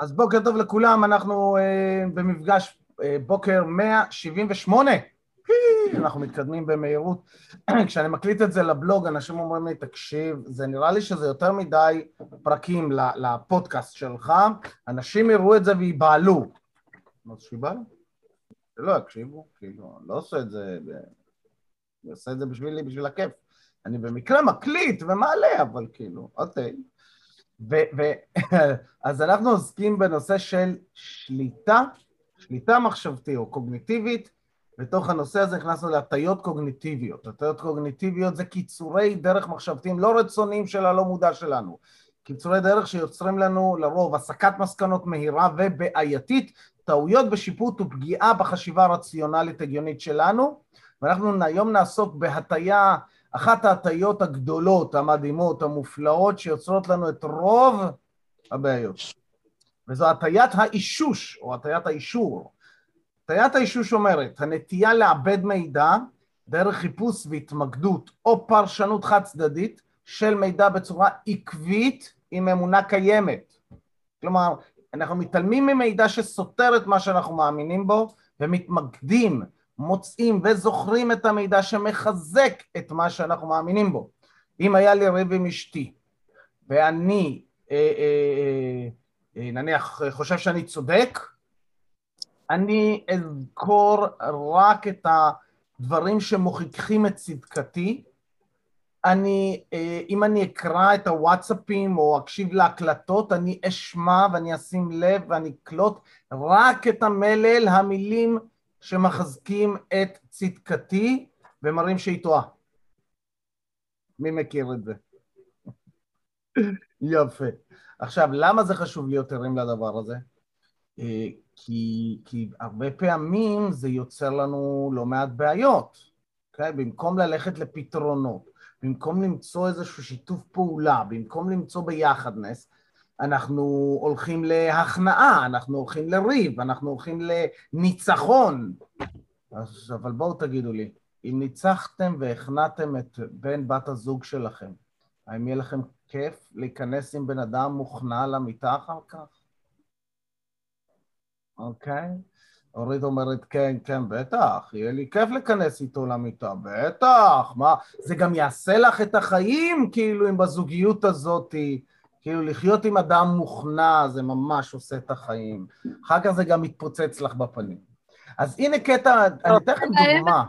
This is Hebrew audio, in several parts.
אז בוקר טוב לכולם, אנחנו אה, במפגש אה, בוקר 178. אנחנו מתקדמים במהירות. כשאני מקליט את זה לבלוג, אנשים אומרים לי, תקשיב, זה נראה לי שזה יותר מדי פרקים לפודקאסט שלך, אנשים יראו את זה וייבהלו. זה שיבהלו? שלא יקשיבו, כאילו, אני לא עושה את זה. אני עושה את זה בשבילי, בשביל הכיף. אני במקרה מקליט ומעלה, אבל כאילו, אוקיי. אז אנחנו עוסקים בנושא של שליטה, שליטה מחשבתית או קוגניטיבית, בתוך הנושא הזה הכנסנו להטיות קוגניטיביות. הטיות קוגניטיביות זה קיצורי דרך מחשבתיים לא רצוניים של הלא מודע שלנו. קיצורי דרך שיוצרים לנו לרוב הסקת מסקנות מהירה ובעייתית, טעויות בשיפוט ופגיעה בחשיבה הרציונלית הגיונית שלנו, ואנחנו היום נעסוק בהטיה אחת ההטיות הגדולות, המדהימות, המופלאות, שיוצרות לנו את רוב הבעיות. וזו הטיית האישוש, או הטיית האישור. הטיית האישוש אומרת, הנטייה לעבד מידע דרך חיפוש והתמקדות או פרשנות חד צדדית של מידע בצורה עקבית עם אמונה קיימת. כלומר, אנחנו מתעלמים ממידע שסותר את מה שאנחנו מאמינים בו ומתמקדים מוצאים וזוכרים את המידע שמחזק את מה שאנחנו מאמינים בו. אם היה לי ריב עם אשתי ואני אה, אה, אה, נניח חושב שאני צודק, אני אזכור רק את הדברים שמוכיחים את צדקתי. אני, אה, אם אני אקרא את הוואטסאפים או אקשיב להקלטות, אני אשמע ואני אשים לב ואני אקלוט רק את המלל, המילים שמחזקים את צדקתי ומראים שהיא טועה. מי מכיר את זה? יפה. עכשיו, למה זה חשוב להיות ערים לדבר הזה? אה, כי, כי הרבה פעמים זה יוצר לנו לא מעט בעיות, okay? אוקיי? במקום ללכת לפתרונות, במקום למצוא איזשהו שיתוף פעולה, במקום למצוא ביחדנס, אנחנו הולכים להכנעה, אנחנו הולכים לריב, אנחנו הולכים לניצחון. אז, אבל בואו תגידו לי, אם ניצחתם והכנעתם את בן בת הזוג שלכם, האם יהיה לכם כיף להיכנס עם בן אדם מוכנע למיטה אחר כך? אוקיי? אורית אומרת, כן, כן, בטח, יהיה לי כיף להיכנס איתו למיטה, בטח, מה, זה גם יעשה לך את החיים, כאילו, אם בזוגיות הזאתי. כאילו לחיות עם אדם מוכנע זה ממש עושה את החיים. אחר כך זה גם מתפוצץ לך בפנים. אז הנה קטע, אני אתן לכם דוגמה.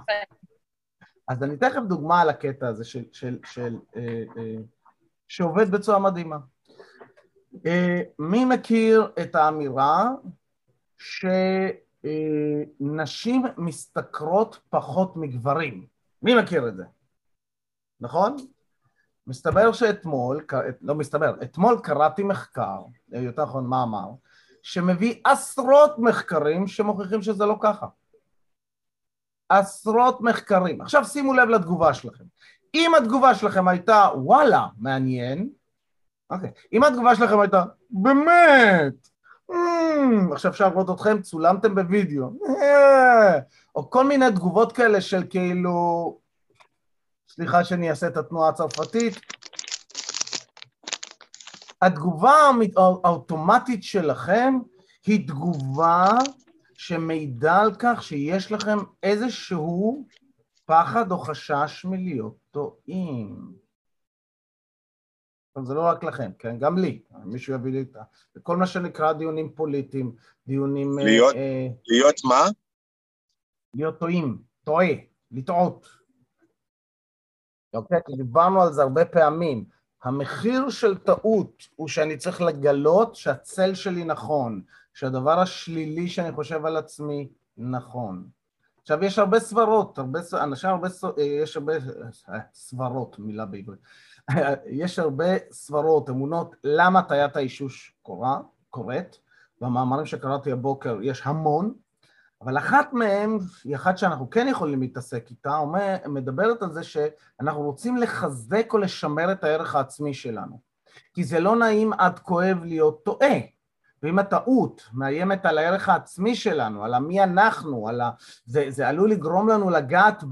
אז אני אתן לכם דוגמה על הקטע הזה של, של, של, אה, אה, שעובד בצורה מדהימה. אה, מי מכיר את האמירה שנשים משתכרות פחות מגברים? מי מכיר את זה? נכון? מסתבר שאתמול, לא מסתבר, אתמול קראתי מחקר, יותר נכון מאמר, שמביא עשרות מחקרים שמוכיחים שזה לא ככה. עשרות מחקרים. עכשיו שימו לב לתגובה שלכם. אם התגובה שלכם הייתה וואלה, מעניין, אוקיי, אם התגובה שלכם הייתה באמת, mm, עכשיו אפשר לראות אתכם, צולמתם בווידאו, אה, או כל מיני תגובות כאלה של כאילו, סליחה שאני אעשה את התנועה הצרפתית. התגובה האוטומטית שלכם היא תגובה שמעידה על כך שיש לכם איזשהו פחד או חשש מלהיות טועים. אבל זה לא רק לכם, כן? גם לי, מישהו יביא לי את ה... וכל מה שנקרא דיונים פוליטיים, דיונים... להיות, אה, להיות מה? להיות טועים, טועה, לטעות. אוקיי? כי דיברנו על זה הרבה פעמים. המחיר של טעות הוא שאני צריך לגלות שהצל שלי נכון, שהדבר השלילי שאני חושב על עצמי נכון. עכשיו, יש הרבה סברות, הרבה, אנשים הרבה, יש הרבה, סברות, מילה בעברית. יש הרבה סברות, אמונות, למה הטיית האישוש קורה, קורית. במאמרים שקראתי הבוקר יש המון, אבל אחת מהן, היא אחת שאנחנו כן יכולים להתעסק איתה, מדברת על זה שאנחנו רוצים לחזק או לשמר את הערך העצמי שלנו. כי זה לא נעים עד כואב להיות טועה. ואם הטעות מאיימת על הערך העצמי שלנו, על המי אנחנו, על ה... זה, זה עלול לגרום לנו לגעת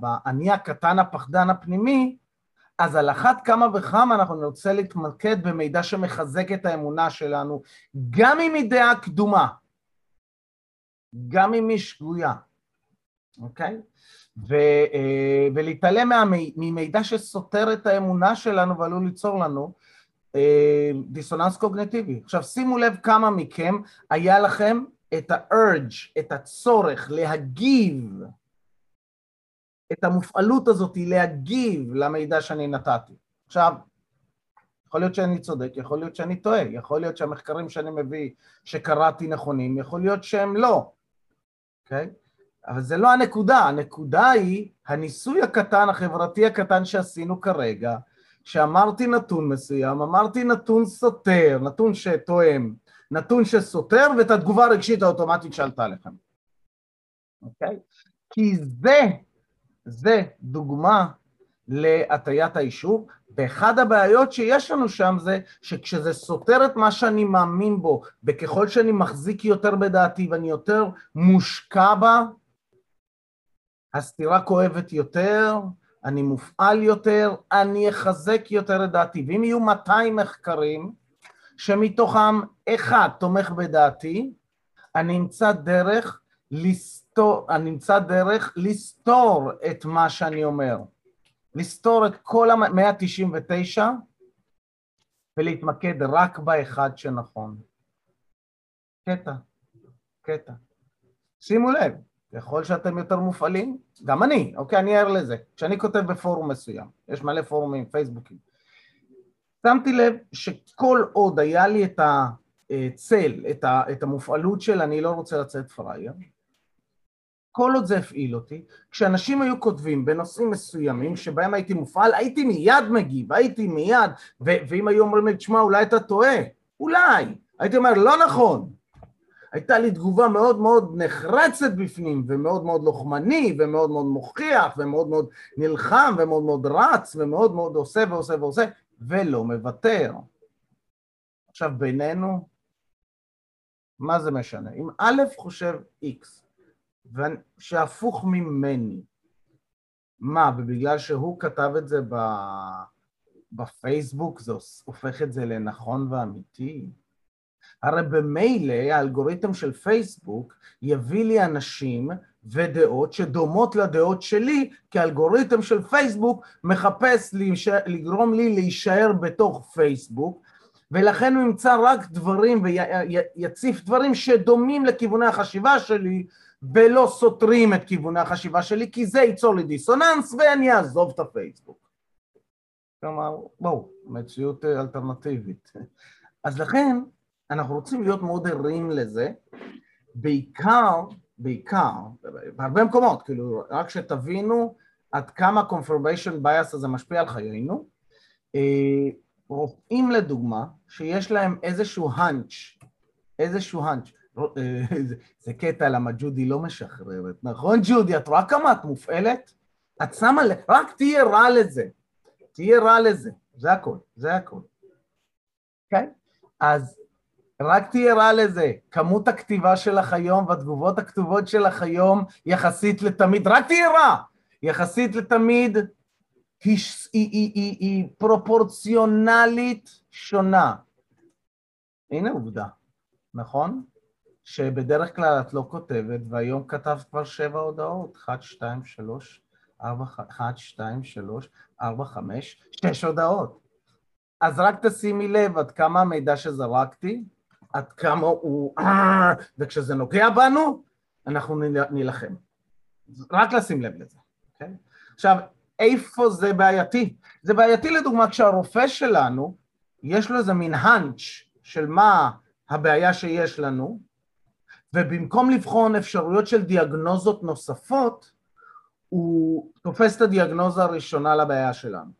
באני הקטן הפחדן הפנימי, אז על אחת כמה וכמה אנחנו נרצה להתמקד במידע שמחזק את האמונה שלנו, גם אם היא דעה קדומה, גם אם היא שגויה, אוקיי? ו, אה, ולהתעלם ממידע שסותר את האמונה שלנו ועלול ליצור לנו אה, דיסוננס קוגנטיבי. עכשיו שימו לב כמה מכם היה לכם את ה-urge, את הצורך להגיב, את המופעלות הזאת להגיב למידע שאני נתתי. עכשיו, יכול להיות שאני צודק, יכול להיות שאני טועה, יכול להיות שהמחקרים שאני מביא, שקראתי נכונים, יכול להיות שהם לא, אוקיי? אבל זה לא הנקודה, הנקודה היא הניסוי הקטן, החברתי הקטן שעשינו כרגע, שאמרתי נתון מסוים, אמרתי נתון סותר, נתון שתואם, נתון שסותר, ואת התגובה הרגשית האוטומטית שעלתה לכם. אוקיי? כי זה, זה דוגמה להטיית האישור, ואחד הבעיות שיש לנו שם זה שכשזה סותר את מה שאני מאמין בו, וככל שאני מחזיק יותר בדעתי ואני יותר מושקע בה, הסתירה כואבת יותר, אני מופעל יותר, אני אחזק יותר את דעתי. ואם יהיו 200 מחקרים, שמתוכם אחד תומך בדעתי, אני אמצא דרך לסתור, אני אמצא דרך לסתור את מה שאני אומר. לסתור את כל ה-199 ולהתמקד רק באחד שנכון. קטע, קטע. שימו לב, ככל שאתם יותר מופעלים, גם אני, אוקיי, אני ער לזה. כשאני כותב בפורום מסוים, יש מלא פורומים, פייסבוקים, שמתי לב שכל עוד היה לי את הצל, את, ה, את המופעלות של אני לא רוצה לצאת פראייר, כל עוד זה הפעיל אותי, כשאנשים היו כותבים בנושאים מסוימים שבהם הייתי מופעל, הייתי מיד מגיב, הייתי מיד, ואם היו אומרים לי, תשמע, אולי אתה טועה, אולי, הייתי אומר, לא נכון, הייתה לי תגובה מאוד מאוד נחרצת בפנים, ומאוד מאוד לוחמני, ומאוד מאוד מוכיח, ומאוד מאוד נלחם, ומאוד מאוד רץ, ומאוד מאוד עושה ועושה ועושה, ולא מוותר. עכשיו בינינו, מה זה משנה? אם א' חושב X, שהפוך ממני, מה, ובגלל שהוא כתב את זה בפייסבוק, זה הופך את זה לנכון ואמיתי? הרי במילא האלגוריתם של פייסבוק יביא לי אנשים ודעות שדומות לדעות שלי, כי האלגוריתם של פייסבוק מחפש לגרום לי להישאר בתוך פייסבוק, ולכן הוא ימצא רק דברים ויציף דברים שדומים לכיווני החשיבה שלי, ולא סותרים את כיווני החשיבה שלי, כי זה ייצור לי דיסוננס ואני אעזוב את הפייסבוק. כלומר, בואו, מציאות אלטרנטיבית. אז לכן, אנחנו רוצים להיות מאוד ערים לזה, בעיקר, בעיקר, בהרבה מקומות, כאילו, רק שתבינו עד כמה confirmation bias הזה משפיע על חיינו. אה, רופאים לדוגמה, שיש להם איזשהו האנץ', איזשהו אה, זה קטע למה ג'ודי לא משחררת, נכון ג'ודי? את רואה כמה את מופעלת? את שמה לב, רק תהיה רע לזה, תהיה רע לזה, זה הכל, זה הכל. כן? אז רק תהיה רע לזה. כמות הכתיבה שלך היום והתגובות הכתובות שלך היום יחסית לתמיד, רק תהיה רע! יחסית לתמיד היא, היא, היא, היא, היא פרופורציונלית שונה. הנה עובדה, נכון? שבדרך כלל את לא כותבת, והיום כתבת כבר שבע הודעות, 1, 2, 3, 4, 1, 2, 3, 4, 5, 6 הודעות. אז רק תשימי לב עד כמה המידע שזרקתי עד כמה הוא... וכשזה נוגע בנו, אנחנו נילחם. רק לשים לב לזה, כן? עכשיו, איפה זה בעייתי? זה בעייתי לדוגמה כשהרופא שלנו, יש לו איזה מין האנץ' של מה הבעיה שיש לנו, ובמקום לבחון אפשרויות של דיאגנוזות נוספות, הוא תופס את הדיאגנוזה הראשונה לבעיה שלנו.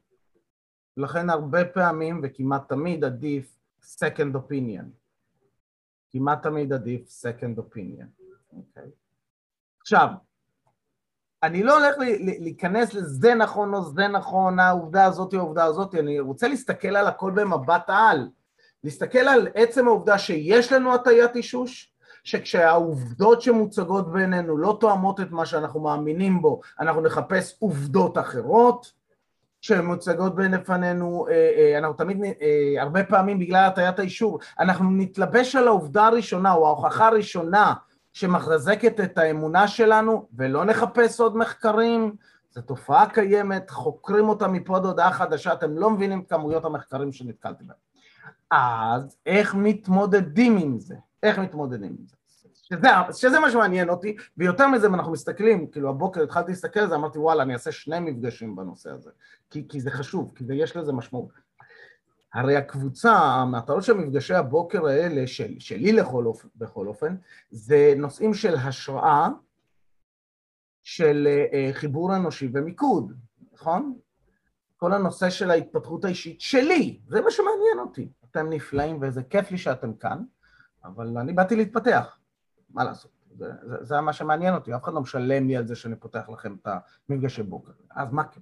לכן הרבה פעמים וכמעט תמיד עדיף second opinion. כמעט תמיד עדיף second opinion, אוקיי? Okay. עכשיו, אני לא הולך להיכנס לזה נכון או זה נכון, העובדה הזאת או העובדה הזאת, אני רוצה להסתכל על הכל במבט על, להסתכל על עצם העובדה שיש לנו הטיית אישוש, שכשהעובדות שמוצגות בינינו לא תואמות את מה שאנחנו מאמינים בו, אנחנו נחפש עובדות אחרות, שמוצגות בפנינו, אה, אה, אנחנו תמיד, אה, הרבה פעמים בגלל הטיית האישור, אנחנו נתלבש על העובדה הראשונה או ההוכחה הראשונה שמחזקת את האמונה שלנו ולא נחפש עוד מחקרים, זו תופעה קיימת, חוקרים אותה מפה עד הודעה חדשה, אתם לא מבינים את כמויות המחקרים שנתקלתי בהם. אז איך מתמודדים עם זה? איך מתמודדים עם זה? שזה, שזה מה שמעניין אותי, ויותר מזה, אם אנחנו מסתכלים, כאילו הבוקר התחלתי להסתכל על זה, אמרתי וואלה, אני אעשה שני מפגשים בנושא הזה, כי, כי זה חשוב, כי יש לזה משמעות. הרי הקבוצה, המטרות של מפגשי הבוקר האלה, של, שלי לכל אופן, בכל אופן, זה נושאים של השראה, של uh, חיבור אנושי ומיקוד, נכון? כל הנושא של ההתפתחות האישית שלי, זה מה שמעניין אותי. אתם נפלאים ואיזה כיף לי שאתם כאן, אבל אני באתי להתפתח. מה לעשות? זה, זה, זה מה שמעניין אותי, אף אחד לא משלם לי על זה שאני פותח לכם את המפגשי בוקר. אז מה כן?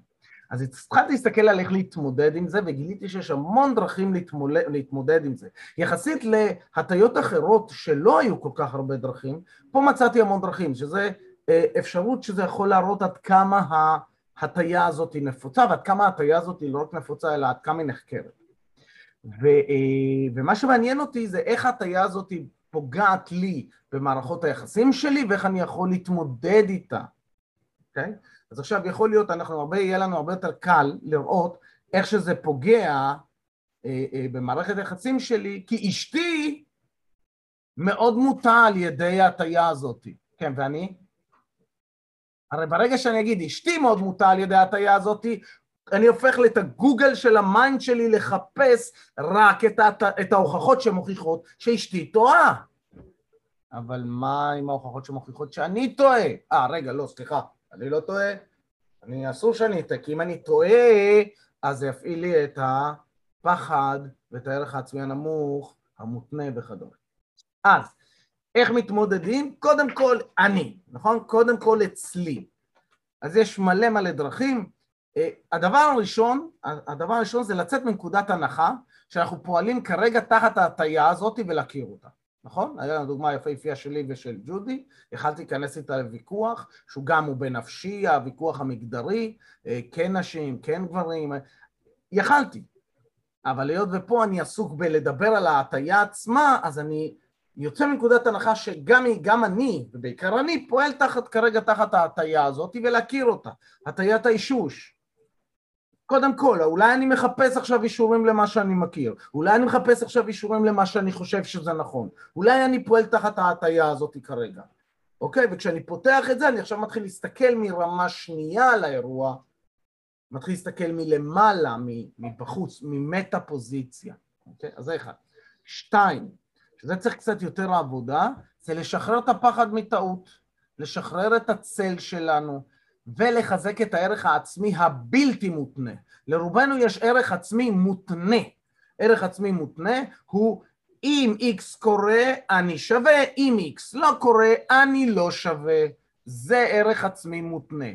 אז התחלתי להסתכל על איך להתמודד עם זה, וגיליתי שיש המון דרכים להתמודד, להתמודד עם זה. יחסית להטיות אחרות שלא היו כל כך הרבה דרכים, פה מצאתי המון דרכים, שזה אה, אפשרות שזה יכול להראות עד כמה ההטיה הזאת היא נפוצה, ועד כמה ההטיה הזאת היא לא רק נפוצה, אלא עד כמה היא נחקרת. ו, אה, ומה שמעניין אותי זה איך ההטיה הזאת פוגעת לי במערכות היחסים שלי ואיך אני יכול להתמודד איתה, אוקיי? Okay? אז עכשיו יכול להיות, אנחנו הרבה, יהיה לנו הרבה יותר קל לראות איך שזה פוגע אה, אה, במערכת היחסים שלי, כי אשתי מאוד מוטה על ידי ההטייה הזאת. כן, ואני? הרי ברגע שאני אגיד אשתי מאוד מוטה על ידי ההטייה הזאת, אני הופך את הגוגל של ה mind שלי לחפש רק את. את ההוכחות שמוכיחות שאשתי טועה. אבל מה עם ההוכחות שמוכיחות שאני טועה? אה, רגע, לא, סליחה, אני לא טועה. אני, אסור שאני אטעה, כי אם אני טועה, אז זה יפעיל לי את הפחד ואת הערך העצמי הנמוך, המותנה וכדומה. אז, איך מתמודדים? קודם כל, אני, נכון? קודם כל אצלי. אז יש מלא מלא דרכים. אה, הדבר הראשון, הדבר הראשון זה לצאת מנקודת הנחה שאנחנו פועלים כרגע תחת ההטייה הזאת ולהכיר אותה, נכון? היה לנו דוגמה יפהפייה שלי ושל ג'ודי, יכלתי להיכנס איתה לוויכוח, שהוא גם הוא בנפשי, הוויכוח המגדרי, אה, כן נשים, כן גברים, יכלתי. אבל היות ופה אני עסוק בלדבר על ההטייה עצמה, אז אני יוצא מנקודת הנחה שגם אני, ובעיקר אני, פועל תחת, כרגע תחת ההטייה הזאת ולהכיר אותה, הטיית האישוש. קודם כל, אולי אני מחפש עכשיו אישורים למה שאני מכיר, אולי אני מחפש עכשיו אישורים למה שאני חושב שזה נכון, אולי אני פועל תחת ההטייה הזאת כרגע, אוקיי? וכשאני פותח את זה, אני עכשיו מתחיל להסתכל מרמה שנייה על האירוע, מתחיל להסתכל מלמעלה, מבחוץ, ממטה פוזיציה, אוקיי? אז זה אחד. שתיים, שזה צריך קצת יותר עבודה, זה לשחרר את הפחד מטעות, לשחרר את הצל שלנו, ולחזק את הערך העצמי הבלתי מותנה. לרובנו יש ערך עצמי מותנה. ערך עצמי מותנה הוא אם X קורה, אני שווה, אם X לא קורה, אני לא שווה. זה ערך עצמי מותנה.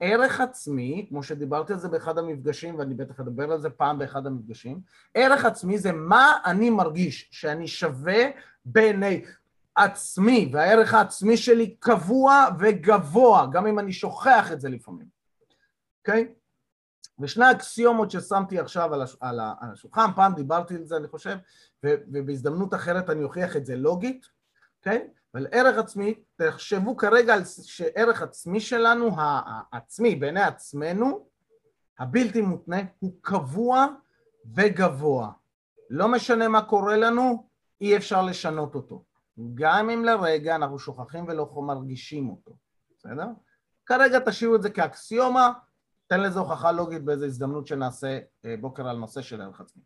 ערך עצמי, כמו שדיברתי על זה באחד המפגשים, ואני בטח אדבר על זה פעם באחד המפגשים, ערך עצמי זה מה אני מרגיש שאני שווה בעיני עצמי, והערך העצמי שלי קבוע וגבוה, גם אם אני שוכח את זה לפעמים, אוקיי? Okay? ושני האקסיומות ששמתי עכשיו על, הש... על, השולחן, פעם דיברתי על זה אני חושב, ו... ובהזדמנות אחרת אני אוכיח את זה לוגית, אוקיי? Okay? אבל ערך עצמי, תחשבו כרגע על שערך עצמי שלנו, העצמי בעיני עצמנו, הבלתי מותנה, הוא קבוע וגבוה. לא משנה מה קורה לנו, אי אפשר לשנות אותו. גם אם לרגע אנחנו שוכחים ולא מרגישים אותו, בסדר? כרגע תשאירו את זה כאקסיומה, תן לזה הוכחה לוגית באיזו הזדמנות שנעשה אה, בוקר על נושא של ערך עצמי.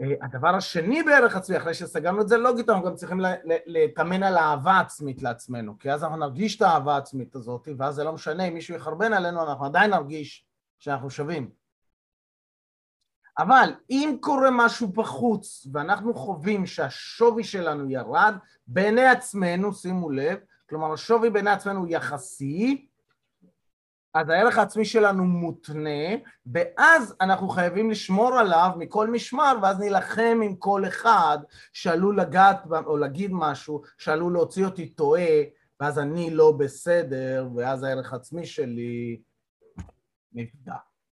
אה, הדבר השני בערך עצמי, אחרי שסגרנו את זה לוגית, אנחנו גם צריכים להתאמן על אהבה עצמית לעצמנו, כי אז אנחנו נרגיש את האהבה העצמית הזאת, ואז זה לא משנה אם מישהו יחרבן עלינו, אנחנו עדיין נרגיש שאנחנו שווים. אבל אם קורה משהו בחוץ ואנחנו חווים שהשווי שלנו ירד, בעיני עצמנו, שימו לב, כלומר השווי בעיני עצמנו יחסי, אז הערך העצמי שלנו מותנה, ואז אנחנו חייבים לשמור עליו מכל משמר, ואז נילחם עם כל אחד שעלול לגעת או להגיד משהו, שעלול להוציא אותי טועה, ואז אני לא בסדר, ואז הערך העצמי שלי נפגע.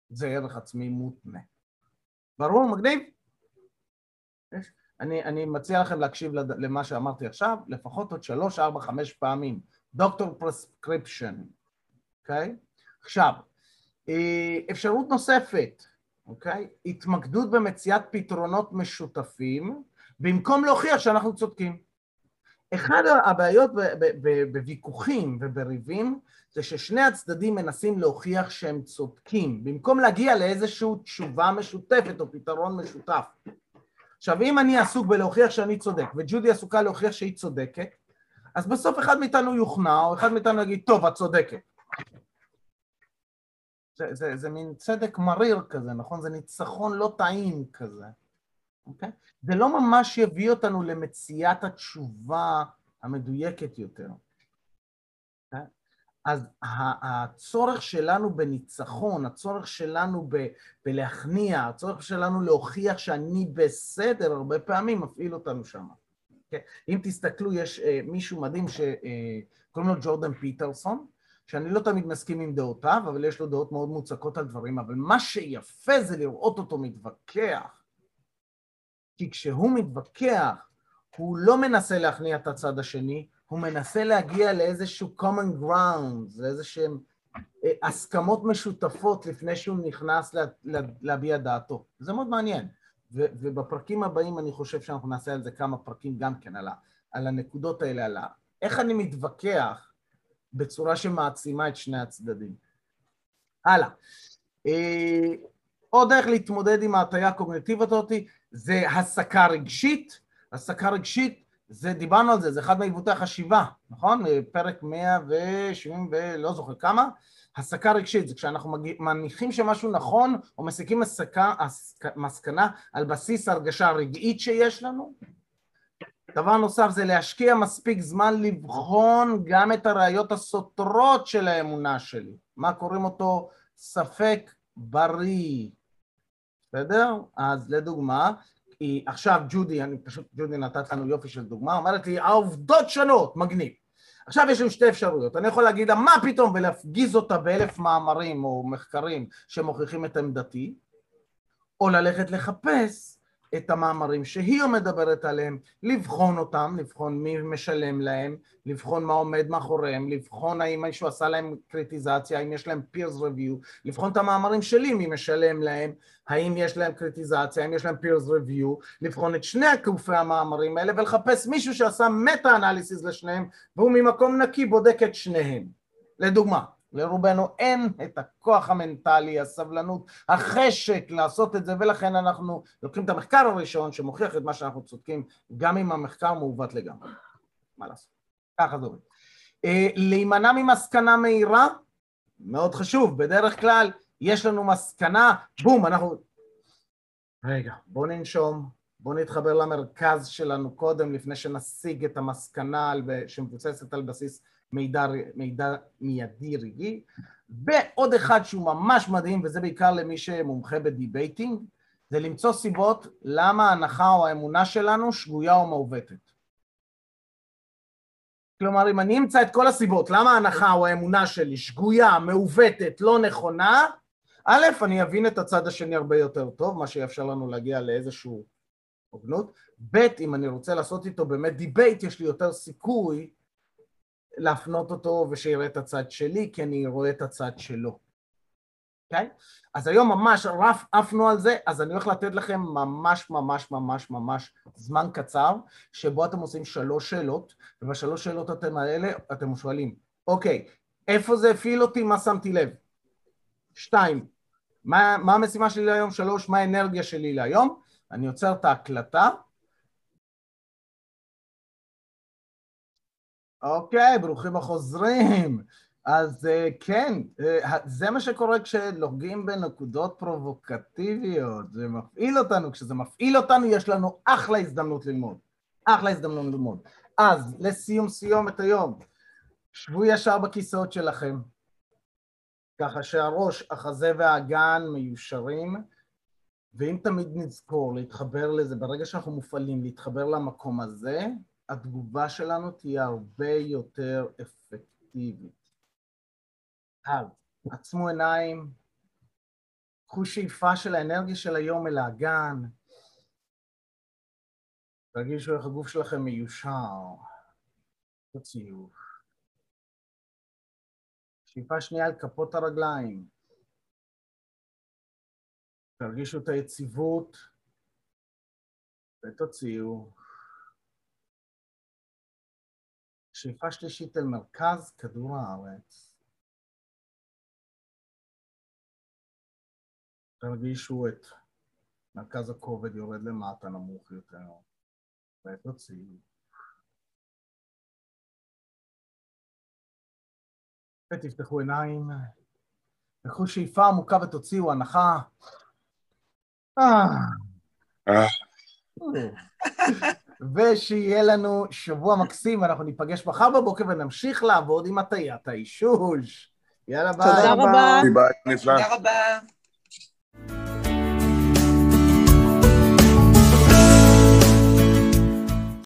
זה ערך עצמי מותנה. ברור? מגניב? אני, אני מציע לכם להקשיב למה שאמרתי עכשיו, לפחות עוד שלוש, ארבע, חמש פעמים. doctor prescription, אוקיי? עכשיו, אה, אפשרות נוספת, אוקיי? התמקדות במציאת פתרונות משותפים במקום להוכיח שאנחנו צודקים. אחד הבעיות בוויכוחים ובריבים זה ששני הצדדים מנסים להוכיח שהם צודקים במקום להגיע לאיזושהי תשובה משותפת או פתרון משותף. עכשיו אם אני עסוק בלהוכיח שאני צודק וג'ודי עסוקה להוכיח שהיא צודקת אז בסוף אחד מאיתנו יוכנע או אחד מאיתנו יגיד טוב את צודקת זה, זה, זה מין צדק מריר כזה, נכון? זה ניצחון לא טעים כזה, אוקיי? זה לא ממש יביא אותנו למציאת התשובה המדויקת יותר. אוקיי? אז הצורך שלנו בניצחון, הצורך שלנו ב- בלהכניע, הצורך שלנו להוכיח שאני בסדר, הרבה פעמים מפעיל אותנו שם. Okay? אוקיי? אם תסתכלו, יש uh, מישהו מדהים שקוראים uh, לו ג'ורדן פיטרסון, שאני לא תמיד מסכים עם דעותיו, אבל יש לו דעות מאוד מוצקות על דברים, אבל מה שיפה זה לראות אותו מתווכח. כי כשהוא מתווכח, הוא לא מנסה להכניע את הצד השני, הוא מנסה להגיע לאיזשהו common ground, לאיזשהם אה, הסכמות משותפות לפני שהוא נכנס לה, לה, להביע דעתו. זה מאוד מעניין. ו, ובפרקים הבאים אני חושב שאנחנו נעשה על זה כמה פרקים גם כן, על, ה, על הנקודות האלה, על ה, איך אני מתווכח בצורה שמעצימה את שני הצדדים. הלאה. אה, עוד דרך להתמודד עם ההטייה הקוגניטיבית הזאת זה הסקה רגשית. הסקה רגשית, זה, דיברנו על זה, זה אחד מעיוותי החשיבה, נכון? פרק 170 ולא זוכר כמה. הסקה רגשית זה כשאנחנו מניחים שמשהו נכון או מסיקים מסקה, מסקנה על בסיס הרגשה רגעית שיש לנו, דבר נוסף זה להשקיע מספיק זמן לבחון גם את הראיות הסותרות של האמונה שלי. מה קוראים אותו? ספק בריא. בסדר? אז לדוגמה, היא, עכשיו ג'ודי, אני פשוט, ג'ודי נתת לנו יופי של דוגמה, אומרת לי, העובדות שונות, מגניב. עכשיו יש לנו שתי אפשרויות, אני יכול להגיד לה מה פתאום ולהפגיז אותה באלף מאמרים או מחקרים שמוכיחים את עמדתי, או ללכת לחפש את המאמרים שהיא מדברת עליהם, לבחון אותם, לבחון מי משלם להם, לבחון מה עומד מאחוריהם, לבחון האם מישהו עשה להם קריטיזציה, האם יש להם peers review, לבחון את המאמרים שלי, מי משלם להם, האם יש להם קריטיזציה, האם יש להם peers review, לבחון את שני גופי המאמרים האלה ולחפש מישהו שעשה מטה-אנליסיס לשניהם והוא ממקום נקי בודק את שניהם. לדוגמה, לרובנו אין את הכוח המנטלי, הסבלנות, החשק לעשות את זה, ולכן אנחנו לוקחים את המחקר הראשון שמוכיח את מה שאנחנו צודקים, גם אם המחקר מעוות לגמרי. מה לעשות? ככה זה עובד. אה, להימנע ממסקנה מהירה, מאוד חשוב, בדרך כלל יש לנו מסקנה, בום, אנחנו... רגע, בואו ננשום, בואו נתחבר למרכז שלנו קודם, לפני שנשיג את המסקנה שמבוססת על בסיס מידע, מידע מיידי רגעי, ועוד אחד שהוא ממש מדהים, וזה בעיקר למי שמומחה ב debating, זה למצוא סיבות למה ההנחה או האמונה שלנו שגויה או מעוותת. כלומר, אם אני אמצא את כל הסיבות למה ההנחה או האמונה שלי שגויה, מעוותת, לא נכונה, א', אני אבין את הצד השני הרבה יותר טוב, מה שיאפשר לנו להגיע לאיזשהו הוגנות, ב', אם אני רוצה לעשות איתו באמת debate, יש לי יותר סיכוי להפנות אותו ושיראה את הצד שלי, כי אני רואה את הצד שלו. אוקיי? Okay? אז היום ממש רף עפנו על זה, אז אני הולך לתת לכם ממש ממש ממש ממש זמן קצר, שבו אתם עושים שלוש שאלות, ובשלוש שאלות אתם האלה אתם שואלים, אוקיי, איפה זה הפעיל אותי, מה שמתי לב? שתיים, מה, מה המשימה שלי להיום? שלוש, מה האנרגיה שלי להיום? אני עוצר את ההקלטה, אוקיי, ברוכים החוזרים. אז אה, כן, אה, זה מה שקורה כשלוגים בנקודות פרובוקטיביות, זה מפעיל אותנו, כשזה מפעיל אותנו יש לנו אחלה הזדמנות ללמוד, אחלה הזדמנות ללמוד. אז לסיום סיומת היום, שבו ישר בכיסאות שלכם, ככה שהראש, החזה והאגן מיושרים, ואם תמיד נזכור להתחבר לזה, ברגע שאנחנו מופעלים, להתחבר למקום הזה, התגובה שלנו תהיה הרבה יותר אפקטיבית. אז עצמו עיניים, קחו שאיפה של האנרגיה של היום אל האגן. תרגישו איך הגוף שלכם מיושר. תוציאו. שאיפה שנייה על כפות הרגליים. תרגישו את היציבות ותוציאו. שאיפה שלישית אל מרכז כדור הארץ. תרגישו את מרכז הכובד יורד למטה נמוך יותר, ותוציאו. ותפתחו עיניים, תקחו שאיפה עמוקה ותוציאו הנחה. ושיהיה לנו שבוע מקסים, אנחנו ניפגש מחר בבוקר ונמשיך לעבוד עם הטיית האישוש. יאללה ביי. תודה רבה. תודה רבה.